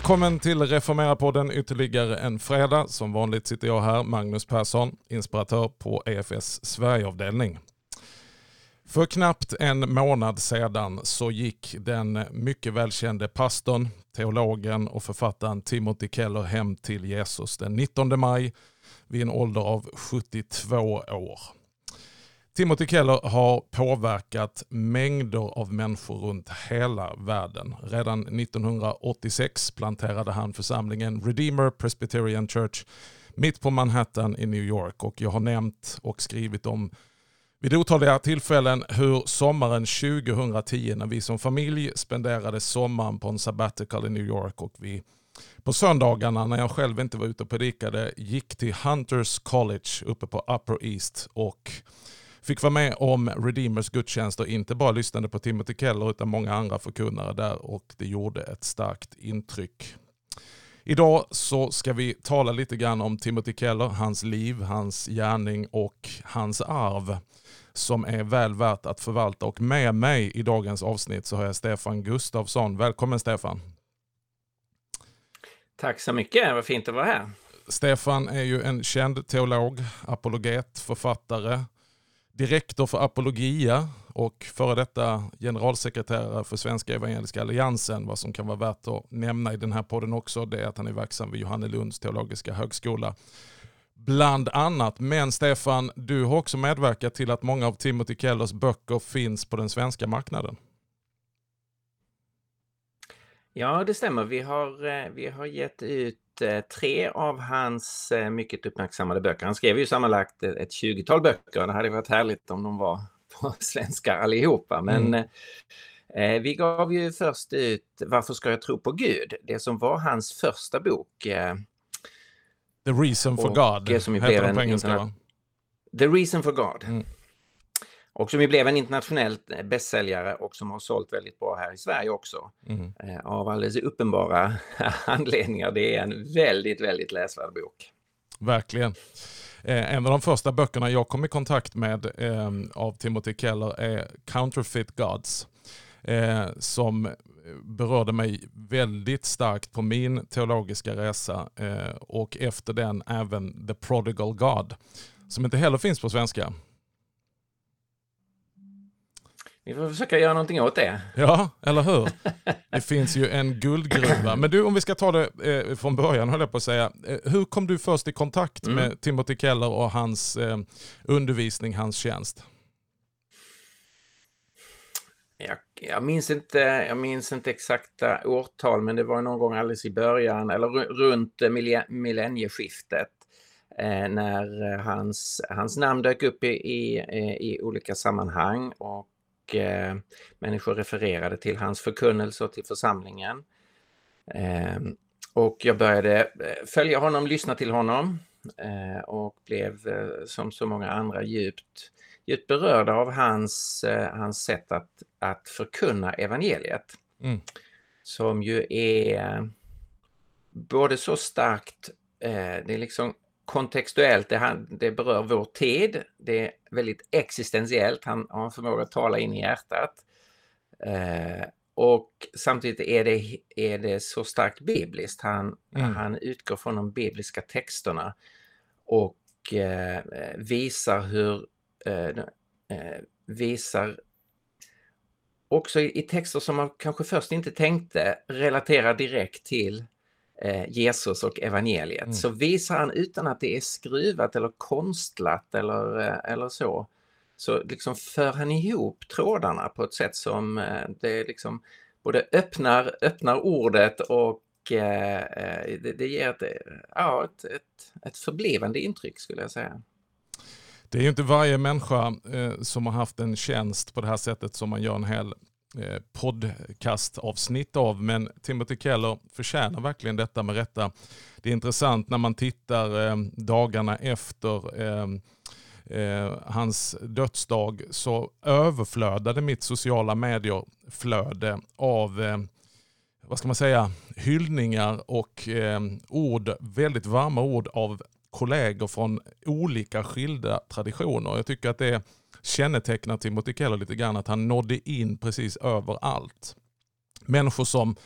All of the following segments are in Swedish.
Välkommen till Reformera-podden ytterligare en fredag. Som vanligt sitter jag här, Magnus Persson, inspiratör på EFS Sverigeavdelning. För knappt en månad sedan så gick den mycket välkände pastorn, teologen och författaren Timothy Keller hem till Jesus den 19 maj vid en ålder av 72 år. Timothy Keller har påverkat mängder av människor runt hela världen. Redan 1986 planterade han församlingen Redeemer Presbyterian Church mitt på Manhattan i New York och jag har nämnt och skrivit om vid otaliga tillfällen hur sommaren 2010 när vi som familj spenderade sommaren på en sabbatical i New York och vi på söndagarna när jag själv inte var ute och predikade gick till Hunters College uppe på Upper East och fick vara med om Redeemers gudstjänst och inte bara lyssnade på Timothy Keller utan många andra förkunnare där och det gjorde ett starkt intryck. Idag så ska vi tala lite grann om Timothy Keller, hans liv, hans gärning och hans arv som är väl värt att förvalta. Och med mig i dagens avsnitt så har jag Stefan Gustafsson. Välkommen Stefan! Tack så mycket, vad fint att vara här. Stefan är ju en känd teolog, apologet, författare, direktor för Apologia och före detta generalsekreterare för Svenska Evangeliska Alliansen. Vad som kan vara värt att nämna i den här podden också det är att han är verksam vid Johannelunds teologiska högskola. Bland annat, men Stefan, du har också medverkat till att många av Timothy Kellers böcker finns på den svenska marknaden. Ja, det stämmer. Vi har, eh, vi har gett ut Eh, tre av hans eh, mycket uppmärksammade böcker. Han skrev ju sammanlagt ett 20-tal böcker. Det hade varit härligt om de var på svenska allihopa. Men mm. eh, vi gav ju först ut Varför ska jag tro på Gud? Det som var hans första bok. Eh, The Reason for God, som heter den på engelska The Reason for God. Mm. Och som ju blev en internationell eh, bästsäljare och som har sålt väldigt bra här i Sverige också. Mm. Eh, av alldeles uppenbara anledningar. Det är en väldigt, väldigt läsvärd bok. Verkligen. Eh, en av de första böckerna jag kom i kontakt med av Timothy Keller är Counterfeit Gods. som berörde mig väldigt starkt på min teologiska resa och efter den även The Prodigal God. Som inte heller finns på svenska. Vi får försöka göra någonting åt det. Ja, eller hur? Det finns ju en guldgruva. Men du, om vi ska ta det eh, från början, höll jag på att säga. Eh, hur kom du först i kontakt mm. med Timothy Keller och hans eh, undervisning, hans tjänst? Jag, jag, minns inte, jag minns inte exakta årtal, men det var någon gång alldeles i början, eller runt millennieskiftet eh, när hans, hans namn dök upp i, i, i olika sammanhang. Och eh, människor refererade till hans förkunnelse och till församlingen. Eh, och jag började eh, följa honom, lyssna till honom eh, och blev som så många andra djupt, djupt berörda av hans, hans sätt att, att förkunna evangeliet. Mm. Som ju är både så starkt, det är liksom kontextuellt, det, det berör vår tid. Det är väldigt existentiellt, han har en förmåga att tala in i hjärtat. Eh, och samtidigt är det, är det så starkt bibliskt. Han, mm. han utgår från de bibliska texterna och eh, visar hur eh, eh visar också i, i texter som man kanske först inte tänkte relatera direkt till Jesus och evangeliet mm. så visar han utan att det är skruvat eller konstlat eller, eh, eller så, så liksom för han ihop trådarna på ett sätt som eh, det liksom både öppnar, öppnar ordet och det, det ger ett, ja, ett, ett, ett förblivande intryck skulle jag säga. Det är ju inte varje människa eh, som har haft en tjänst på det här sättet som man gör en hel Eh, Eh, podcastavsnitt av. Men Timothy Keller förtjänar verkligen detta med rätta. Det är intressant när man tittar eh, dagarna efter eh, hans dödsdag så överflödade mitt sociala medier-flöde av vad ska man säga, hyllningar och ord, väldigt varma ord av kollegor från olika skilda traditioner. Jag tycker att det är kännetecknar Timothy Keller lite grann att han nådde in precis överallt. Människor som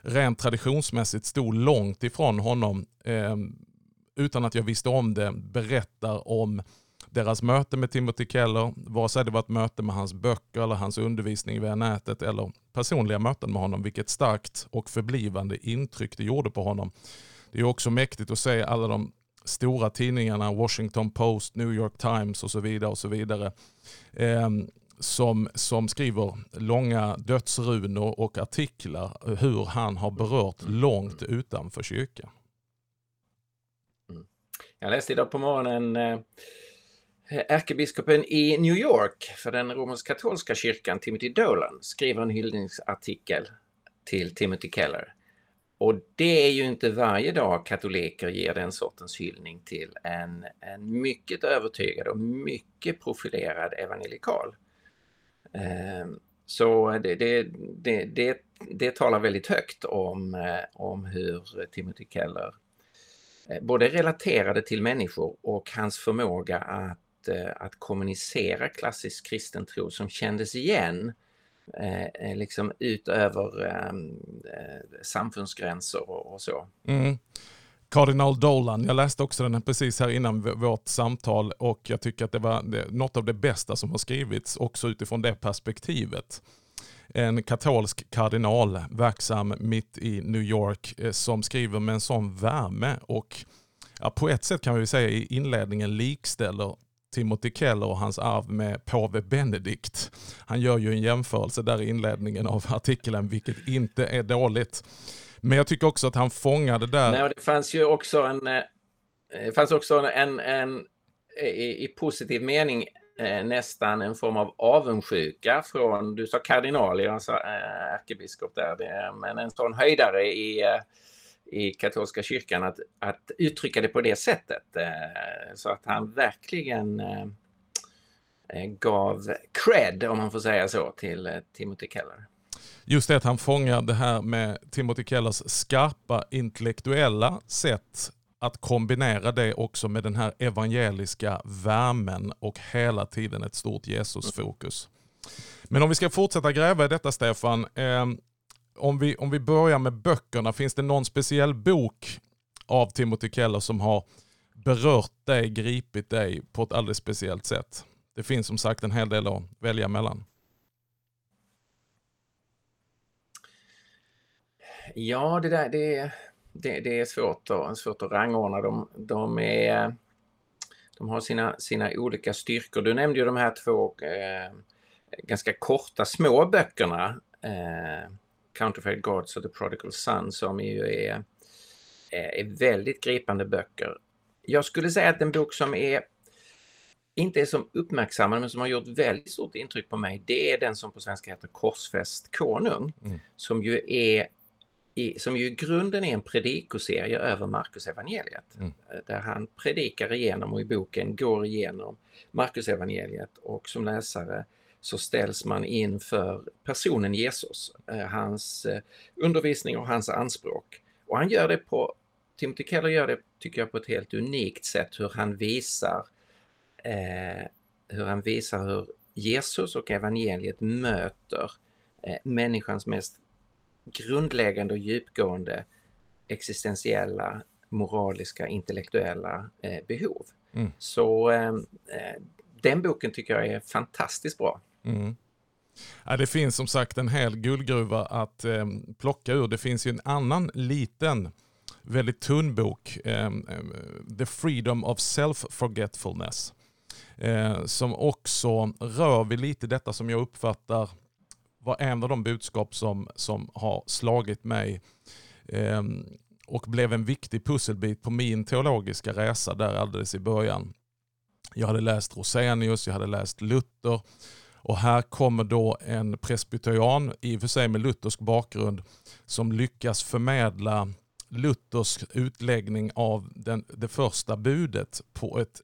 rent traditionsmässigt stod långt ifrån honom eh, utan att jag visste om det berättar om deras möte med Timothy Keller, vare sig det var ett möte med hans böcker eller hans undervisning via nätet eller personliga möten med honom, vilket starkt och förblivande intryck det gjorde på honom. Det är också mäktigt att se alla de stora tidningarna, Washington Post, New York Times och så vidare. och så vidare eh, som, som skriver långa dödsrunor och artiklar hur han har berört långt utanför kyrkan. Mm. Jag läste idag på morgonen eh, ärkebiskopen i New York för den romersk-katolska kyrkan, Timothy Dolan, skriver en hyllningsartikel till Timothy Keller. Och det är ju inte varje dag katoliker ger den sortens hyllning till en, en mycket övertygad och mycket profilerad evangelikal. Ehm, så det, det, det, det, det talar väldigt högt om, eh, om hur Timothy Keller eh, både relaterade till människor och hans förmåga att eh, att kommunicera klassisk kristen tro som kändes igen Eh, eh, liksom utöver ehm, eh, samfundsgränser och, och så. Mm. Kardinal Dolan, jag läste också den precis här innan vårt samtal och jag tycker att det var något av det bästa som har skrivits också utifrån det perspektivet. En katolsk kardinal verksam mitt i New York eh, som skriver med en sån värme och ja, på ett sätt kan vi säga i inledningen likställer Timothy Keller och hans arv med påve Benedikt. Han gör ju en jämförelse där i inledningen av artikeln, vilket inte är dåligt. Men jag tycker också att han fångade där... Nej, det fanns ju också en, det fanns också en, en eh, i, i positiv mening eh, nästan en form av avundsjuka från, du sa kardinal, jag sa ärkebiskop där, men en sån höjdare i i katolska kyrkan att, att uttrycka det på det sättet. Eh, så att han verkligen eh, eh, gav cred, om man får säga så, till Timothy Keller. Just det att han fångar det här med Timothy Kellers skarpa intellektuella sätt att kombinera det också med den här evangeliska värmen och hela tiden ett stort Jesusfokus. Men om vi ska fortsätta gräva i detta Stefan, om vi, om vi börjar med böckerna, finns det någon speciell bok av Timothy Keller som har berört dig, gripit dig på ett alldeles speciellt sätt? Det finns som sagt en hel del att välja mellan. Ja, det där det, det, det är svårt, att, svårt att rangordna. De, de, är, de har sina, sina olika styrkor. Du nämnde ju de här två eh, ganska korta små böckerna. Eh, Counterfeit Gods och The Prodigal Son som ju är, är väldigt gripande böcker. Jag skulle säga att en bok som är inte är som uppmärksammad men som har gjort väldigt stort intryck på mig, det är den som på svenska heter Korsfäst konung. Mm. Som ju är i, som ju i grunden är en predikoserie över Markus evangeliet. Mm. Där han predikar igenom och i boken går igenom Markus evangeliet och som läsare så ställs man inför personen Jesus, eh, hans eh, undervisning och hans anspråk. Och han gör det på, Timothy Keller gör det, tycker jag, på ett helt unikt sätt hur han visar eh, hur han visar hur Jesus och evangeliet möter eh, människans mest grundläggande och djupgående existentiella, moraliska, intellektuella eh, behov. Mm. Så eh, den boken tycker jag är fantastiskt bra. Mm. Ja, det finns som sagt en hel guldgruva att eh, plocka ur. Det finns ju en annan liten, väldigt tunn bok, eh, The Freedom of Self-Forgetfulness. Eh, som också rör vid lite detta som jag uppfattar var en av de budskap som, som har slagit mig eh, och blev en viktig pusselbit på min teologiska resa där alldeles i början. Jag hade läst Rosenius, jag hade läst Luther och här kommer då en presbyterian, i och för sig med luthersk bakgrund, som lyckas förmedla Luthers utläggning av den, det första budet på ett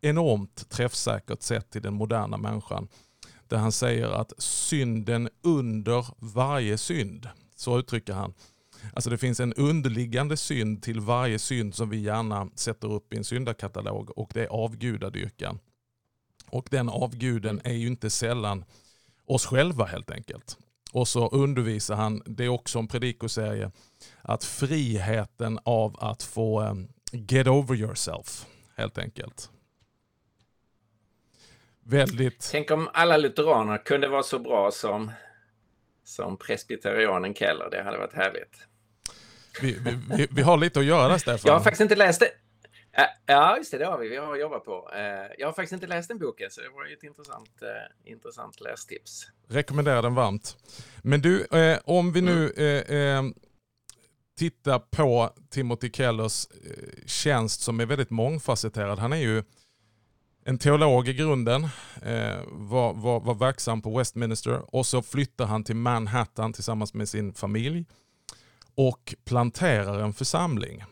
enormt träffsäkert sätt till den moderna människan. Där han säger att synden under varje synd, så uttrycker han. Alltså det finns en underliggande synd till varje synd som vi gärna sätter upp i en syndakatalog och det är avgudadyrkan. Och den avguden är ju inte sällan oss själva helt enkelt. och så undervisar han, det är också en predikoserie, att friheten av att få um, get over yourself helt enkelt. Väldigt... Tänk om alla lutheraner kunde vara så bra som, som presbyterianen Keller. Det hade varit härligt. Vi, vi, vi, har lite att göra, Stefan. Jag har faktiskt inte läst det. Ja, just det, det har vi. Vi har jobbat på. Jag har faktiskt inte läst den boken, så det var ett intressant, eh, intressant lästips. Rekommenderar den varmt. Men du, eh, om vi nu mm. eh, tittar på Timothy Kellers eh, tjänst som är väldigt mångfacetterad. Han är ju en teolog i grunden, eh, var, var, var verksam på Westminster och så flyttar han till Manhattan tillsammans med sin familj och planterar en församling.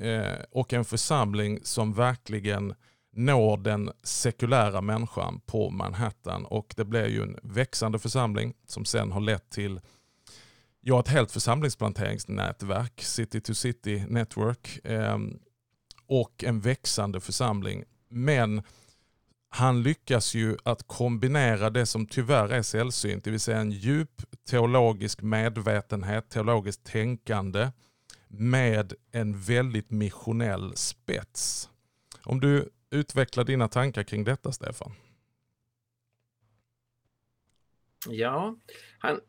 Eh, och en församling som verkligen når den sekulära människan på Manhattan. Och det blev ju en växande församling som sen har lett till ja, ett helt församlingsplanteringsnätverk, City to City Network, eh, och en växande församling. Men han lyckas ju att kombinera det som tyvärr är sällsynt, det vill säga en djup teologisk medvetenhet, teologiskt tänkande med en väldigt missionell spets. Om du utvecklar dina tankar kring detta, Stefan? Ja, han,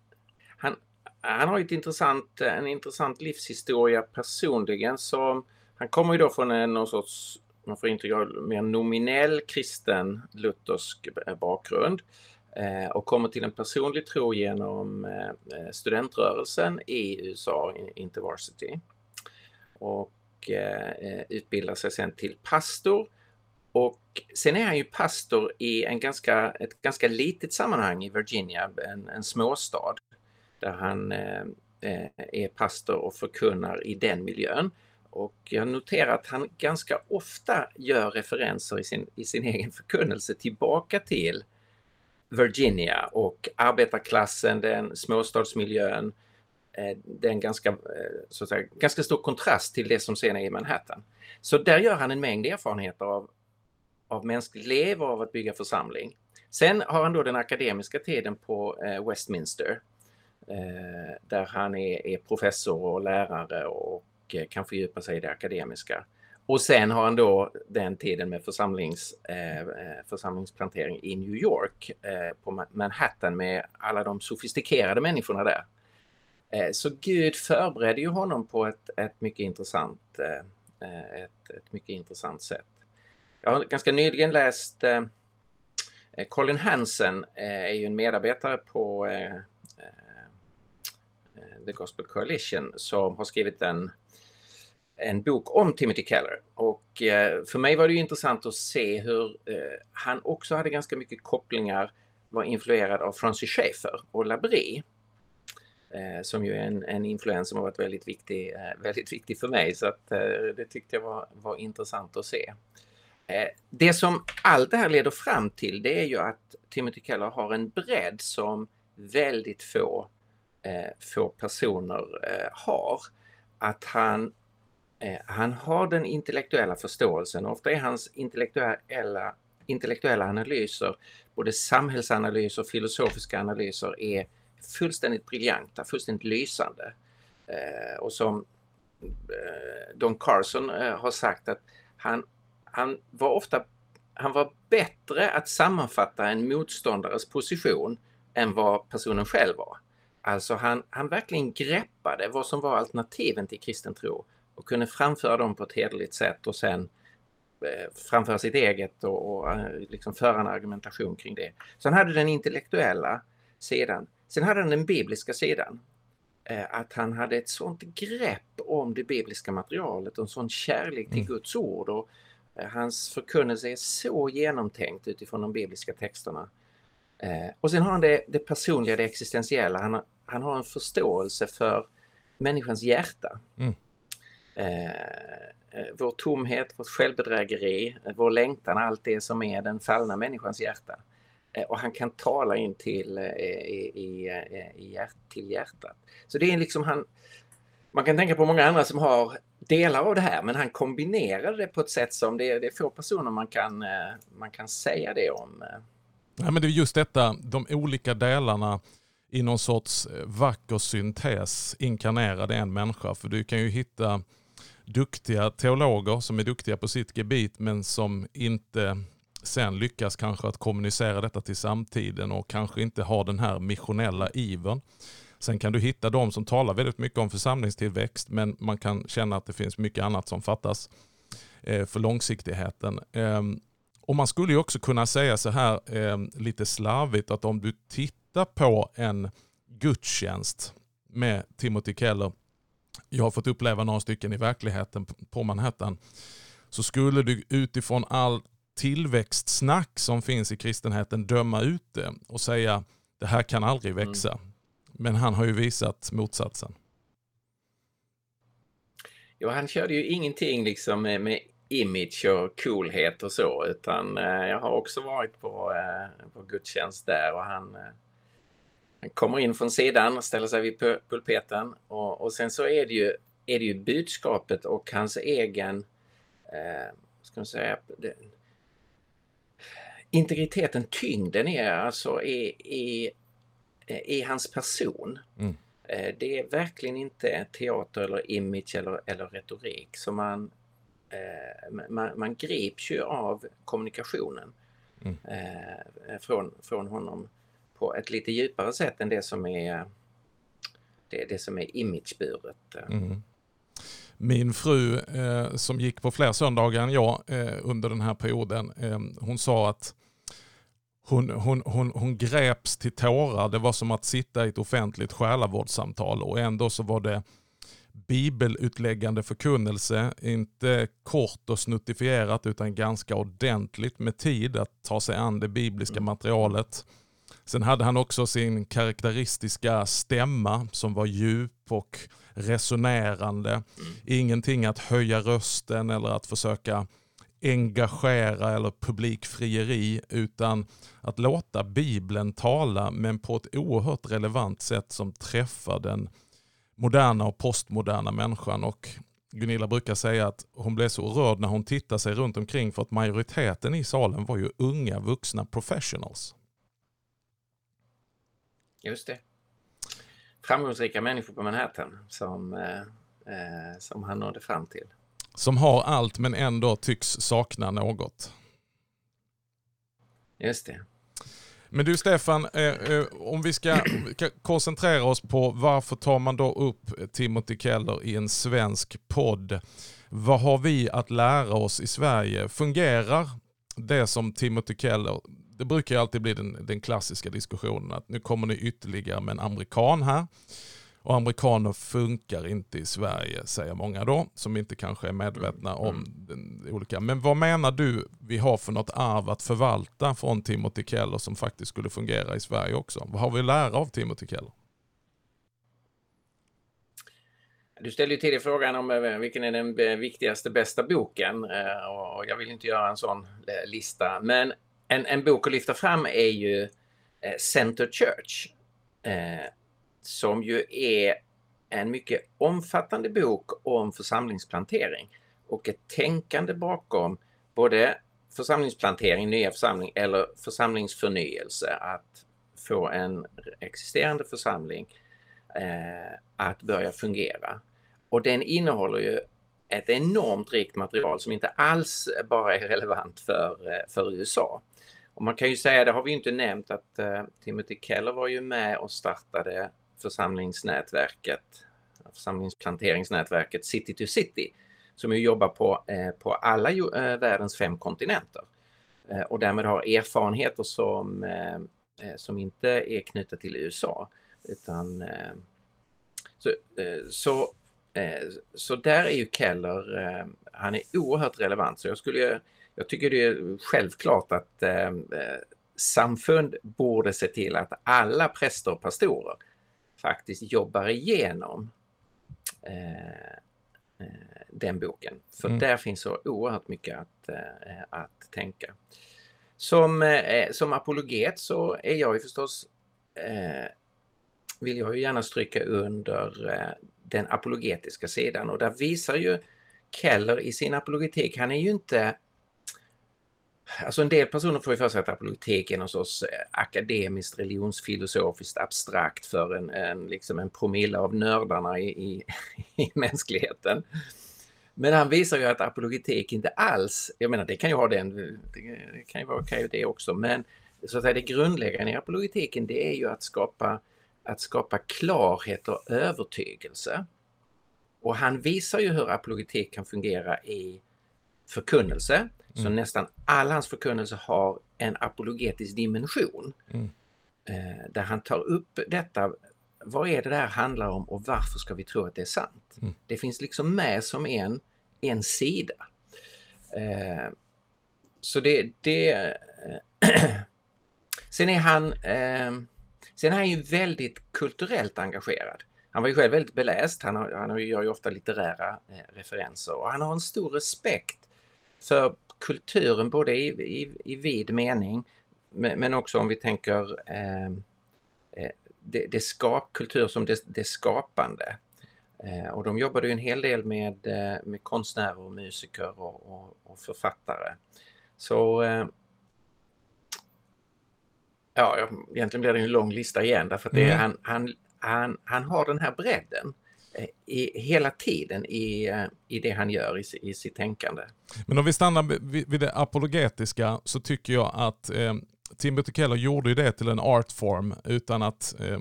han, han har ett intressant, en intressant livshistoria personligen. Så han kommer ju då från en någon sorts man får intryck mer nominell kristen luthersk bakgrund eh, och kommer till en personlig tro genom eh, studentrörelsen i USA, Intervarsity. Och eh, utbildar sig sen till pastor. Och sen är han ju pastor i en ganska, ett ganska litet sammanhang i Virginia, en, en småstad, där han eh, eh, är pastor och förkunnar i den miljön. Och jag noterar att han ganska ofta gör referenser i sin, i sin egen förkunnelse tillbaka till Virginia och arbetarklassen, den småstadsmiljön. Eh, det är en ganska, eh, så att säga, ganska stor kontrast till det som sen är i Manhattan. Så där gör han en mängd erfarenheter av, av mänskligt liv och av att bygga församling. Sen har han då den akademiska tiden på eh, Westminster där han är, är professor och lärare och kan fördjupa sig i det akademiska. Och sen har han då den tiden med församlings, församlingsplantering i New York på Manhattan med alla de sofistikerade människorna där. Eh, så Gud förberedde ju honom på ett, ett mycket intressant eh, eh, ett, ett, mycket intressant sätt. Jag har ganska nyligen läst Colin Hansen är ju en medarbetare på The Gospel Coalition som har skrivit en en bok om Timothy Keller. Och för mig var det intressant att se hur han också hade ganska mycket kopplingar, var influerad av Francis Schaeffer och Labrie. Eh, som ju är en, en influens som har varit väldigt viktig, eh, väldigt viktig för mig. Så att, eh, det tyckte jag var, var intressant att se. Eh, det som allt det här leder fram till det är ju att Timothy Keller har en bredd som väldigt få, få personer har. Att han Eh, han har den intellektuella förståelsen. Ofta är hans intellektuella, intellektuella analyser, både samhällsanalyser och filosofiska analyser, är fullständigt briljanta, fullständigt lysande. Eh, och som eh, Don Carson eh, har sagt att han, han var ofta han var bättre att sammanfatta en motståndares position än vad personen själv var. Alltså han, han verkligen greppade vad som var alternativen till kristen tro och kunde framföra dem på ett hederligt sätt och sen eh, framföra sitt eget och, och eh, liksom föra en argumentation kring det. Så han hade den intellektuella sidan. Sen hade han den bibliska sidan. Eh, att han hade ett sånt grepp om det bibliska materialet och en sån kärlek till mm. Guds ord. Och hans förkunnelse är så genomtänkt utifrån de bibliska texterna. Och sen har han det, det personliga, det existentiella. Han har, han har en förståelse för människans hjärta. Mm. Eh, eh, vår tomhet, vårt självbedrägeri, eh, vår längtan, allt det som är den fallna människans hjärta. Eh, och han kan tala in till, eh, i, i, i, eh, till hjärtat. Så det är liksom han, man kan tänka på många andra som har delar av det här men han kombinerar det på ett sätt som det, det är få personer man kan, man kan säga det om. Ja, men det är just detta, de olika delarna i någon sorts vacker syntes inkarnerade en människa. För du kan ju hitta duktiga teologer som är duktiga på sitt gebit men som inte sen lyckas kanske att kommunicera detta till samtiden och kanske inte har den här missionella ivern. Sen kan du hitta de som talar väldigt mycket om församlingstillväxt men man kan känna att det finns mycket annat som fattas eh, för långsiktigheten. Ehm, och Man skulle ju också kunna säga så här ehm, lite slarvigt att om du tittar på en gudstjänst med Timothy Keller, jag har fått uppleva några stycken i verkligheten på Manhattan, så skulle du utifrån all tillväxtsnack som finns i kristenheten döma ut det och säga det här kan aldrig mm. växa. Mm. Men han har ju visat motsatsen. Ja, han körde ju ingenting liksom med, med image och coolhet och så, utan eh, jag har också varit på, eh, på gudstjänst där och han, eh, han kommer in från sidan, ställer sig vid pulpeten och, och sen så är det ju, är det ju budskapet och hans egen, eh, ska man säga, det, integriteten, tyngden är alltså i, i, i hans person. Mm. Eh, det är verkligen inte teater eller image eller, eller retorik. Så man, eh, man, man grips ju av kommunikationen mm. eh, från, från honom på ett lite djupare sätt än det som är det, det som är imageburet. Mm. Min fru eh, som gick på fler söndagar än jag eh, under den här perioden, eh, hon sa att hon, hon, hon, hon greps till tårar. Det var som att sitta i ett offentligt själavårdssamtal och ändå så var det bibelutläggande förkunnelse, inte kort och snuttifierat utan ganska ordentligt med tid att ta sig an det bibliska mm. materialet. Sen hade han också sin karaktäristiska stämma som var djup och resonerande. Mm. Ingenting att höja rösten eller att försöka engagera eller publikfrieri utan att låta Bibeln tala men på ett oerhört relevant sätt som träffar den moderna och postmoderna människan. Och Gunilla brukar säga att hon blev så rörd när hon tittade sig runt omkring för att majoriteten i salen var ju unga vuxna professionals. Just det. Framgångsrika människor på Manhattan som, eh, eh som han nådde fram till. Som har allt men ändå tycks sakna något. Just det. Men du Stefan, eh, eh, om vi ska, koncentrera oss på varför tar man då upp Timothy Keller i en svensk podd? Vad har vi att lära oss i Sverige? Fungerar det som Timothy Keller, det brukar alltid bli den, den klassiska diskussionen att nu kommer ni ytterligare med en amerikan här. Och amerikaner funkar inte i Sverige, säger många då, som inte kanske är medvetna om mm. den olika. Men vad menar du vi har för något arv att förvalta från Timothy Keller som faktiskt skulle fungera i Sverige också? Vad har vi att lära av Timothy Keller? Du ställde ju tidigare frågan om eh, vilken är den viktigaste, bästa boken. Eh, och jag vill inte göra en sån eh, lista. Men en, en bok att lyfta fram är ju Center Church som ju är en mycket omfattande bok om församlingsplantering och ett tänkande bakom både församlingsplantering, nya församling eller församlingsförnyelse, att få en existerande församling eh, att börja fungera. Och den innehåller ju ett enormt rikt material som inte alls bara är relevant för, eh, för USA. Och man kan ju säga, det har vi inte nämnt, att eh, Timothy Keller var ju med och startade församlingsnätverket, församlingsplanteringsnätverket City to City, som ju jobbar på, eh, på alla eh, världens fem kontinenter eh, och därmed har erfarenheter som, som inte är knutna till USA. Utan, så, så, så där är ju Keller, han är oerhört relevant. Så jag, skulle, jag tycker det är självklart att samfund borde se till att alla präster och pastorer faktiskt jobbar igenom eh, eh, den boken. För mm. där finns så oerhört mycket att, eh, att tänka. Som, eh, som apologet så är jag ju förstås, eh, vill jag ju gärna stryka under eh, den apologetiska sidan och där visar ju Keller i sin apologetik, han är ju inte Alltså en del personer får ju för sig att apologetik är någon sorts eh, akademiskt religionsfilosofiskt abstrakt för en, en, liksom en promille av nördarna i, i, i mänskligheten. Men han visar ju att apologetik inte alls, jag menar det kan ju ha den, det kan ju vara okej det också, men så att säga det grundläggande i apologetiken det är ju att skapa, att skapa klarhet och övertygelse. Och han visar ju hur apologetik kan fungera i förkunnelse. Mm. Så nästan all hans förkunnelse har en apologetisk dimension. Mm. Eh, där han tar upp detta, vad är det där handlar om och varför ska vi tro att det är sant? Mm. Det finns liksom med som en, en sida. Eh, så det... det eh, sen är han... Eh, sen är han ju väldigt kulturellt engagerad. Han var ju själv väldigt beläst, han, har, han gör ju ofta litterära referenser och han har en stor respekt för kulturen både i, i, i vid mening men också om vi tänker eh, eh, det, det skap, kultur som det, det skapande. Eh, och de jobbade ju en hel del med, eh, med konstnärer och musiker och, och, och författare. Så eh, ja, egentligen blir det en lång lista igen därför att det, mm. han, han, han, han har den här bredden i, hela tiden i, eh, i det han gör i, i sitt tänkande. Men om vi stannar vid, vid det apologetiska så tycker jag att eh, Timothy Keller gjorde ju det till en artform utan att eh,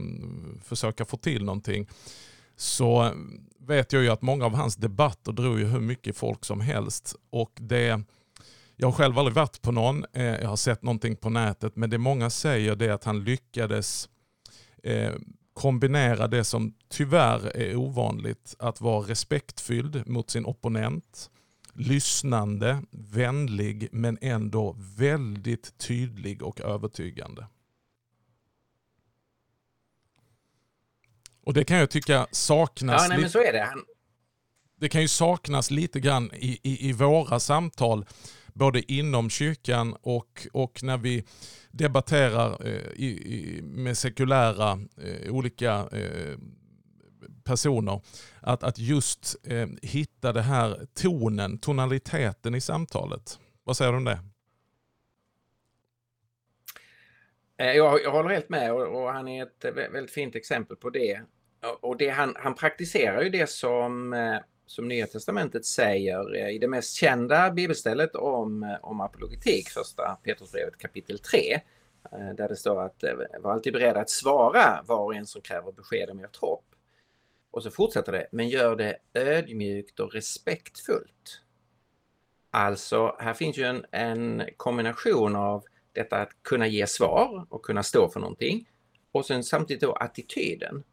försöka få till någonting. Så eh, vet jag ju att många av hans debatter drog ju hur mycket folk som helst. Och det, jag har själv aldrig varit på någon, eh, jag har sett någonting på nätet, men det många säger det är att han lyckades eh, kombinera det som tyvärr är ovanligt, att vara respektfylld mot sin opponent, lyssnande, vänlig men ändå väldigt tydlig och övertygande. Och det kan jag tycka saknas. Ja, nej, men så är det. Han... Det kan ju saknas lite grann i, i, i våra samtal, både inom kyrkan och, och när vi debatterar eh, i, i, med sekulära eh, olika eh, personer. Att, att just eh, hitta det här tonen, tonaliteten i samtalet. Vad säger du om det? Eh, jag, jag håller helt med och, och, han är ett väldigt fint exempel på det. Och det, han, han praktiserar ju det som, eh, som Nya Testamentet säger eh, i det mest kända bibelstället om, eh, om apologetik, första Petrusbrevet kapitel 3. Eh, där det står att var alltid beredda att svara var och en som kräver besked om ert hopp. Och så fortsätter det, men gör det ödmjukt och respektfullt. Alltså, här finns ju en, en kombination av detta att kunna ge svar och kunna stå för någonting och sen samtidigt då attityden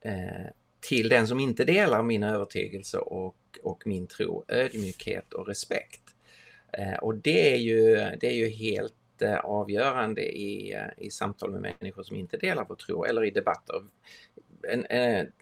eh, till den som inte delar min övertygelse och, och min tro, ödmjukhet och respekt. Eh, och det är ju, det är ju helt eh, avgörande i, eh, i samtal med människor som inte delar vår tro eller i debatter. En, en,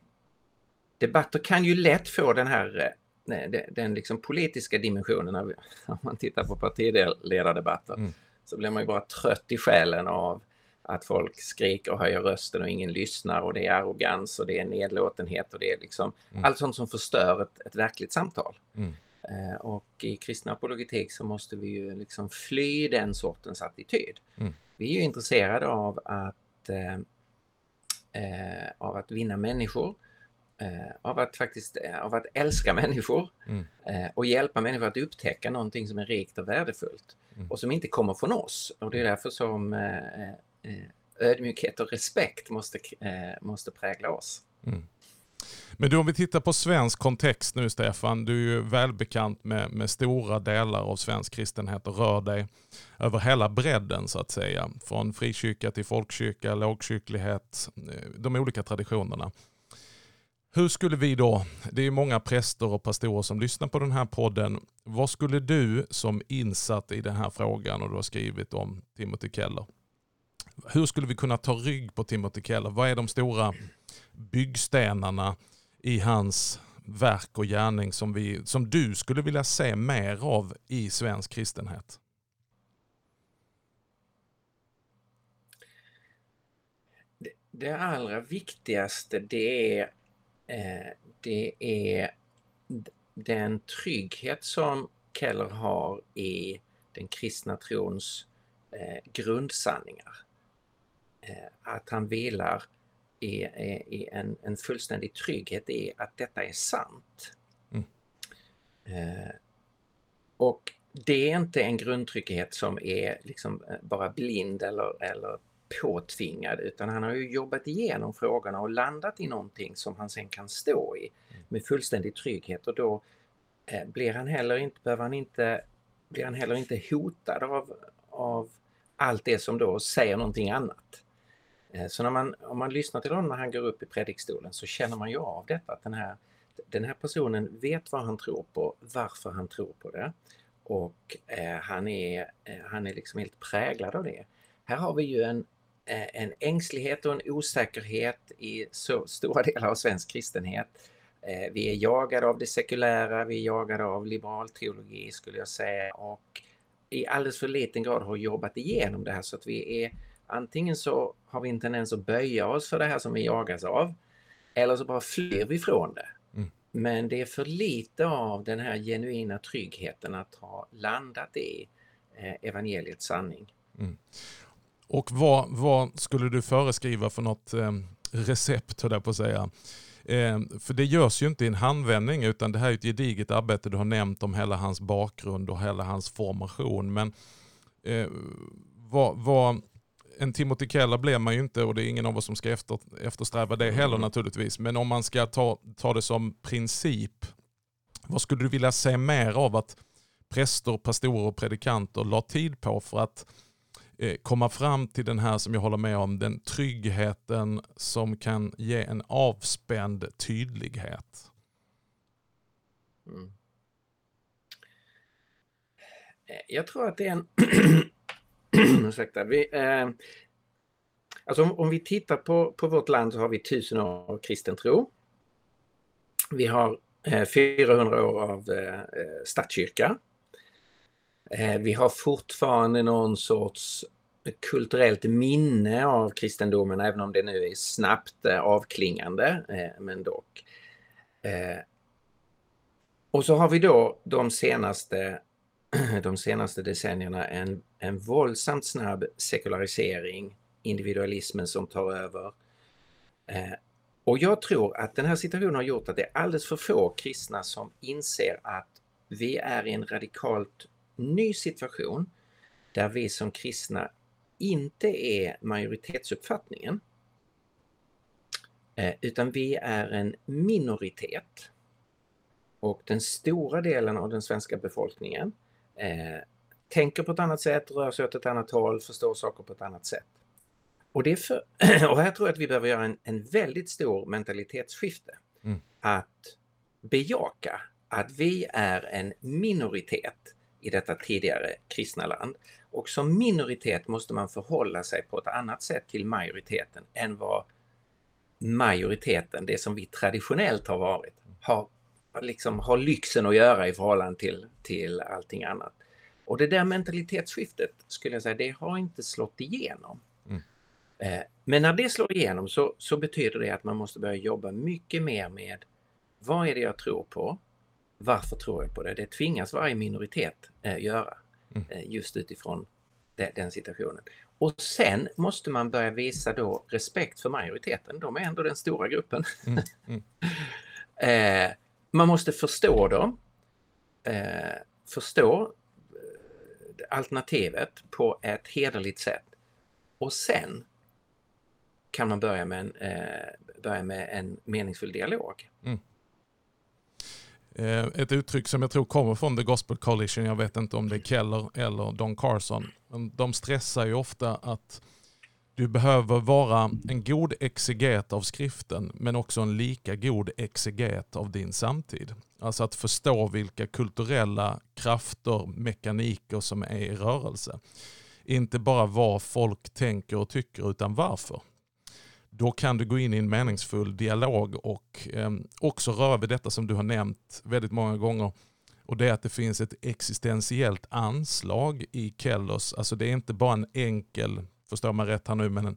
debatter kan ju lätt få den här den, den liksom politiska dimensionen om man tittar på partiledardebatter. Mm. Så blir man ju bara trött i själen av att folk skriker och höjer rösten och ingen lyssnar och det är arrogans och det är nedlåtenhet och det är liksom mm. allt sånt som förstör ett, ett verkligt samtal. Mm. Eh, och i kristna apologetik så måste vi ju liksom fly den sortens attityd. Mm. Vi är ju intresserade av att, eh, eh av att vinna människor eh, av att faktiskt eh, av att älska människor mm. eh, och hjälpa människor att upptäcka någonting som är rikt och värdefullt mm. och som inte kommer från oss. Och det är därför som Eh, ödmjukhet och respekt måste, eh, måste prägla oss. Mm. Men du, om vi tittar på svensk kontext nu Stefan, du är ju välbekant med, med stora delar av svensk kristenhet och rör dig över hela bredden så att säga. Från frikyrka till folkkyrka, lågkyrklighet, eh, de olika traditionerna. Hur skulle vi då, det är många präster och pastorer som lyssnar på den här podden. Vad skulle du som insatt i den här frågan och du har skrivit om Timothy Keller. Hur skulle vi kunna ta rygg på Timothy Keller? Vad är de stora byggstenarna i hans verk och gärning som, vi, som du skulle vilja se mer av i svensk kristenhet? Det, det allra viktigaste det är Eh, det är den trygghet som Keller har i den kristna trons eh, grundsanningar. Eh, att han vilar i, i en, en fullständig trygghet i att detta är sant. Mm. Eh, och det är inte en grundtrygghet som är liksom eh, bara blind eller, eller påtvingad utan han har ju jobbat igenom frågorna och landat i någonting som han sen kan stå i mm. med fullständig trygghet och då eh, blir han heller inte, behöver han inte, blir han heller inte hotad av, av allt det som då säger någonting annat. Eh, så när man, om man lyssnar till honom när han går upp i predikstolen så känner man ju av detta att den här, den här personen vet vad han tror på, varför han tror på det och eh, han, är, eh, han är liksom helt präglad av det. Här har vi ju en, eh, en ängslighet och en osäkerhet i så stora delar av svensk kristenhet. Eh, vi är jagade av det sekulära, vi är jagade av liberal teologi skulle jag säga och i alldeles för liten grad har jobbat igenom det här så att vi är antingen så har vi en tendens att böja oss för det här som vi jagas av eller så bara flyr vi från det. Mm. Men det är för lite av den här genuina tryggheten att ha landat i eh, evangeliets sanning. Mm. Och vad, vad, skulle du föreskriva för något eh, recept, höll jag på att säga? Eh, för det görs ju inte i en handvändning utan det här är ett gediget arbete. Du har nämnt om hela hans bakgrund och hela hans formation. Men eh, vad, vad, en Timothy Keller blir man ju inte och det är ingen av oss som ska efter, eftersträva det heller mm. naturligtvis. Men om man ska ta, ta det som princip, vad skulle du vilja se mer av att präster, pastorer och predikanter la tid på för att eh, komma fram till den här som jag håller med om, den tryggheten som kan ge en avspänd tydlighet? Mm. Jag tror att det är en Ursäkta. Vi, eh, alltså om, om, vi tittar på, på vårt land så har vi tusen år av kristen tro. Vi har eh, 400 år av eh, eh, statskyrka. Eh, vi har fortfarande någon sorts kulturellt minne av kristendomen, även om det nu är snabbt eh, avklingande, eh, men dock. Eh, och så har vi då de senaste de senaste decennierna en, en våldsamt snabb sekularisering, individualismen som tar över. Eh, och jag tror att den här situationen har gjort att det är alldeles för få kristna som inser att vi är i en radikalt ny situation där vi som kristna inte är majoritetsuppfattningen eh, utan vi är en minoritet. Och den stora delen av den svenska befolkningen eh, tänker på ett annat sätt, rör sig åt ett annat håll, förstår saker på ett annat sätt. Och, det för, och här tror jag att vi behöver göra en, en väldigt stor mentalitetsskifte. Mm. Att bejaka att vi är en minoritet i detta tidigare kristna land. Och som minoritet måste man förhålla sig på ett annat sätt till majoriteten än vad majoriteten, det som vi traditionellt har varit, har liksom har lyxen att göra i förhållande till, till allting annat. Och det där mentalitetsskiftet skulle jag säga, det har inte slått igenom. Mm. Eh, men när det slår igenom så, så betyder det att man måste börja jobba mycket mer med vad är det jag tror på? Varför tror jag på det? Det tvingas varje minoritet eh, göra mm. eh, just utifrån de, den situationen. Och sen måste man börja visa då respekt för majoriteten. De är ändå den stora gruppen. Mm. mm. eh, man måste förstå dem, eh, förstå alternativet på ett hederligt sätt. Och sen kan man börja med en, eh, börja med en meningsfull dialog. Mm. Eh, ett uttryck som jag tror kommer från The Gospel Coalition, jag vet inte om det är Keller eller Don Carson, de stressar ju ofta att du behöver vara en god exeget av skriften men också en lika god exeget av din samtid. Alltså att förstå vilka kulturella krafter, mekaniker som är i rörelse. Inte bara vad folk tänker och tycker utan varför. Då kan du gå in i en meningsfull dialog och eh, också röra vid detta som du har nämnt väldigt många gånger. Och det är att det finns ett existentiellt anslag i Kellers. Alltså det är inte bara en enkel förstår man rätt här nu, men en,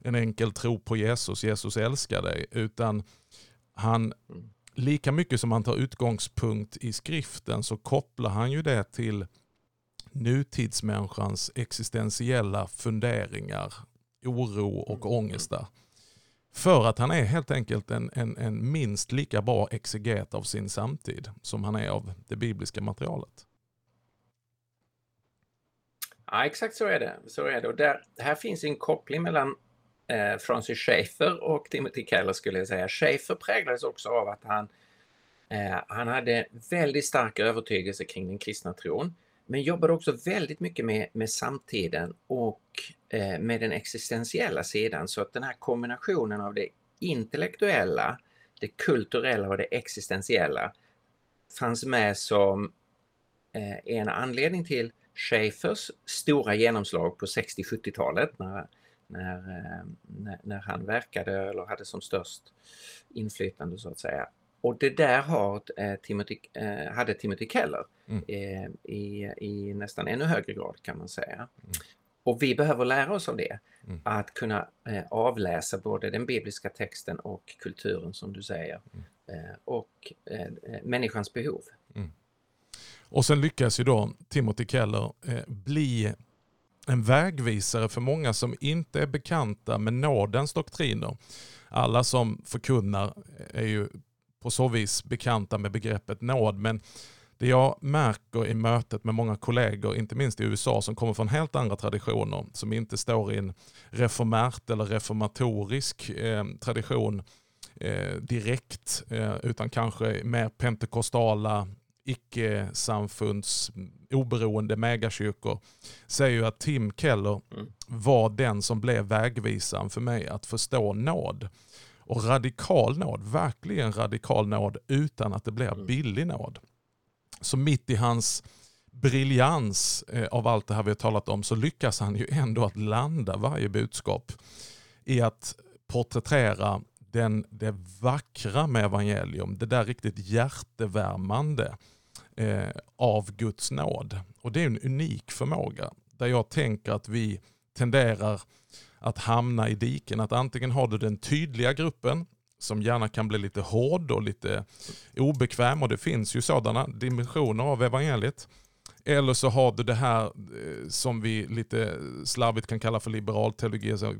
en enkel tro på Jesus, Jesus älskar dig, utan han, lika mycket som han tar utgångspunkt i skriften så kopplar han ju det till nutidsmänniskans existentiella funderingar, oro och Mm. ångest där. För att han är helt enkelt en, en, en minst lika bra exeget av sin samtid som han är av det bibliska materialet. Ja, exakt så är det. Så är det. Och där, här finns en koppling mellan eh, Francis Schaeffer och Timothy Keller skulle jag säga. Schaeffer präglades också av att han, eh, han hade väldigt stark övertygelse kring den kristna tron. Men jobbade också väldigt mycket med, med samtiden och eh, med den existentiella sidan. Så att den här kombinationen av det intellektuella, det kulturella och det existentiella fanns med som eh, en anledning till Schaeffers stora genomslag på 60-70-talet när, när, eh, när, när han verkade eller hade som störst inflytande så att säga. Och det där har, eh, Timothy, eh, hade Timothy Keller Mm. eh, i, i nästan ännu högre grad kan man säga. Mm. Och vi behöver lära oss av det. Mm. Att kunna eh, avläsa både den bibliska texten och kulturen som du säger. Mm. Eh, och människans behov. Och sen lyckas ju då Timothy Keller eh, bli en vägvisare för många som inte är bekanta med nådens doktriner. Alla som förkunnar eh, är ju på så vis bekanta med begreppet nåd, men det jag märker i mötet med många kollegor, inte minst i USA, som kommer från helt andra traditioner, som inte står i en reformärt eller reformatorisk eh, tradition eh, direkt, eh, utan kanske mer pentekostala icke-samfunds oberoende megakyrkor säger ju att Tim Keller Mm. var den som blev vägvisaren för mig att förstå nåd. Och radikal nåd, verkligen radikal nåd utan att det blir Mm. billig nåd. Så mitt i hans briljans eh, av allt det här vi har talat om så lyckas han ju ändå att landa varje budskap i att porträttera den, det vackra med evangelium, det där riktigt hjärtevärmande eh, av Guds nåd. Och det är en unik förmåga där jag tänker att vi tenderar att hamna i diken. Att antingen har du den tydliga gruppen som gärna kan bli lite hård och lite obekväm och det finns ju sådana dimensioner av evangeliet. Eller så har du det här eh, som vi lite slarvigt kan kalla för liberal teologi. Så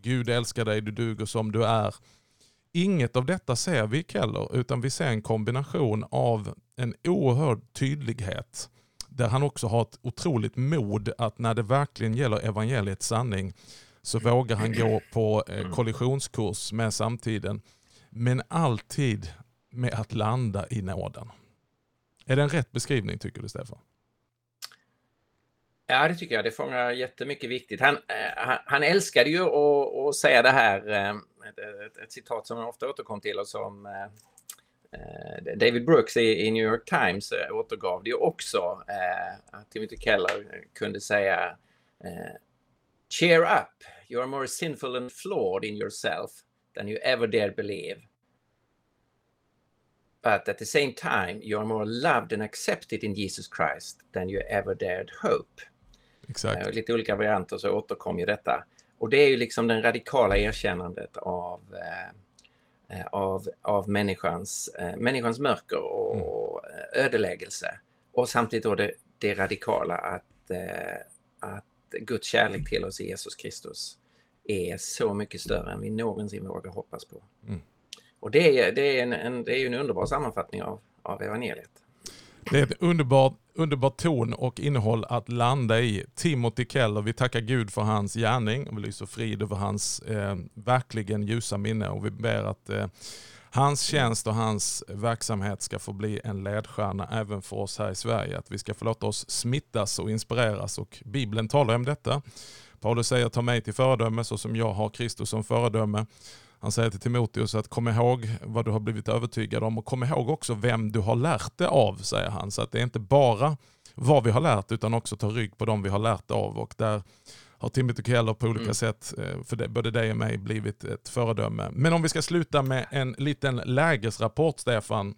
Gud älskar dig, du duger som du är. Inget av detta ser vi i Keller, utan vi ser en kombination av en oerhörd tydlighet, där han också har ett otroligt mod att när det verkligen gäller evangeliets sanning, så vågar han gå på eh, kollisionskurs med samtiden, men alltid med att landa i nåden. Är det en rätt beskrivning tycker du Stefan? Ja, det tycker jag. Det fångar jättemycket viktigt. Han, eh, han, han älskade ju att, att säga det här, eh, ett, ett, ett citat som han ofta återkom till och som David Brooks i, New York Times eh, återgav det också. Eh, att Timothy Keller kunde säga eh, Cheer up, you are more sinful and flawed in yourself than you ever dared believe. But at the same time, you are more loved and accepted in Jesus Christ than you ever dared hope. Exakt. Eh, Lite olika varianter så återkom ju detta. Och det är ju liksom den radikala erkännandet av, eh, eh, av, av människans, eh, människans mörker och eh, ödeläggelse. Och samtidigt då det, det radikala att, eh, att Guds kärlek till oss i Jesus Kristus är så mycket större än vi någonsin vågar hoppas på. Mm. Och det är, det, är en, en, det är ju en underbar sammanfattning av, av evangeliet. Det är ett underbart, underbar ton och innehåll att landa i. Timothy Keller, vi tackar Gud för hans gärning och vi lyser frid över hans eh, verkligen ljusa minne och vi ber att eh, hans tjänst och hans verksamhet ska få bli en ledstjärna även för oss här i Sverige. Att vi ska få låta oss smittas och inspireras och Bibeln talar om detta. Paulus säger ta mig till föredöme så som jag har Kristus som föredöme. Han säger till Timoteus att kom ihåg vad du har blivit övertygad om och kom ihåg också vem du har lärt det av, säger han. Så att det är inte bara vad vi har lärt utan också ta rygg på dem vi har lärt av. Och där har Timothy Keller på olika Mm. sätt, eh, för det, både dig och mig, blivit ett föredöme. Men om vi ska sluta med en liten lägesrapport, Stefan.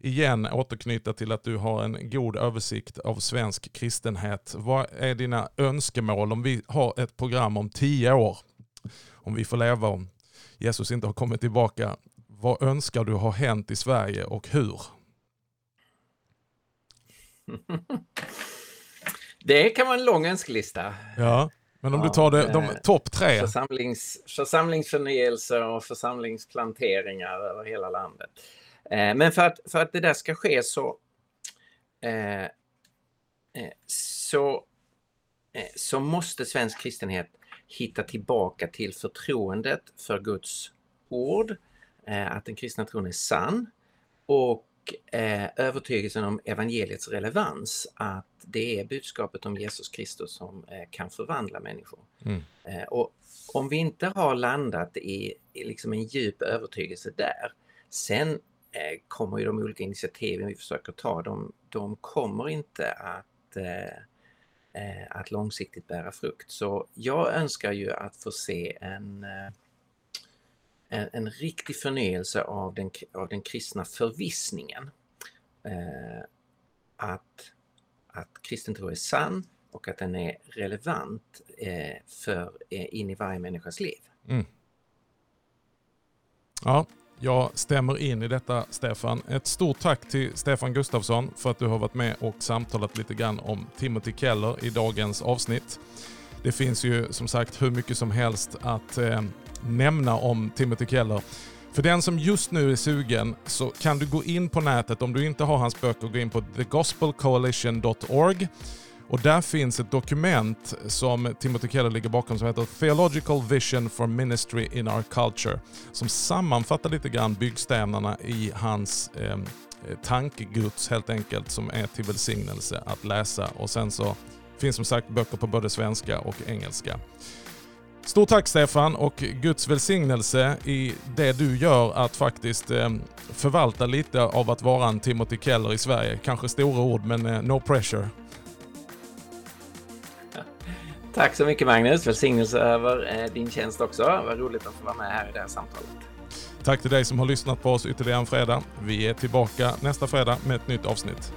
Igen återknyta till att du har en god översikt av svensk kristenhet. Vad är dina önskemål om vi har ett program om tio år? Om vi får leva om Jesus inte har kommit tillbaka. Vad önskar du har hänt i Sverige och hur? Det kan vara en lång önskelista. Ja, men om ja, du tar det, de topp tre. Församlings, församlingsförnyelse och församlingsplanteringar över hela landet. Eh, men för att, för att det där ska ske så, eh, eh så, eh, så måste svensk kristenhet hitta tillbaka till förtroendet för Guds ord, eh, att den kristna tron är sann och eh, övertygelsen om evangeliets relevans, att det är budskapet om Jesus Kristus som eh, kan förvandla människor. Mm. Och om vi inte har landat i, i liksom en djup övertygelse där, sen kommer ju de olika initiativen vi försöker ta, de, de kommer inte att eh, Eh, att långsiktigt bära frukt. Så jag önskar ju att få se en eh, en, en riktig förnyelse av den, av den kristna förvissningen. Eh, att, att kristen tro är sann och att den är relevant eh, för, eh, in i varje människas liv. Mm. Ja, jag stämmer in i detta Stefan. Ett stort tack till Stefan Gustafsson för att du har varit med och samtalat lite grann om Timothy Keller i dagens avsnitt. Det finns ju som sagt hur mycket som helst att eh, nämna om Timothy Keller. För den som just nu är sugen så kan du gå in på nätet, om du inte har hans böcker, gå in på thegospelcoalition.org. Och där finns ett dokument som Timothy Keller ligger bakom som heter Theological Vision for Ministry in Our Culture. Som sammanfattar lite grann byggstenarna i hans eh, tankeguds helt enkelt som är till välsignelse att läsa. Och sen så finns som sagt böcker på både svenska och engelska. Stort tack Stefan och Guds välsignelse i det du gör att faktiskt ehm, förvalta lite av att vara en Timothy Keller i Sverige. Kanske stora ord men eh, no pressure. Tack så mycket Magnus. Välsignelse över eh, din tjänst också. Vad roligt att få vara med här i det här samtalet. Tack till dig som har lyssnat på oss ytterligare en fredag. Vi är tillbaka nästa fredag med ett nytt avsnitt.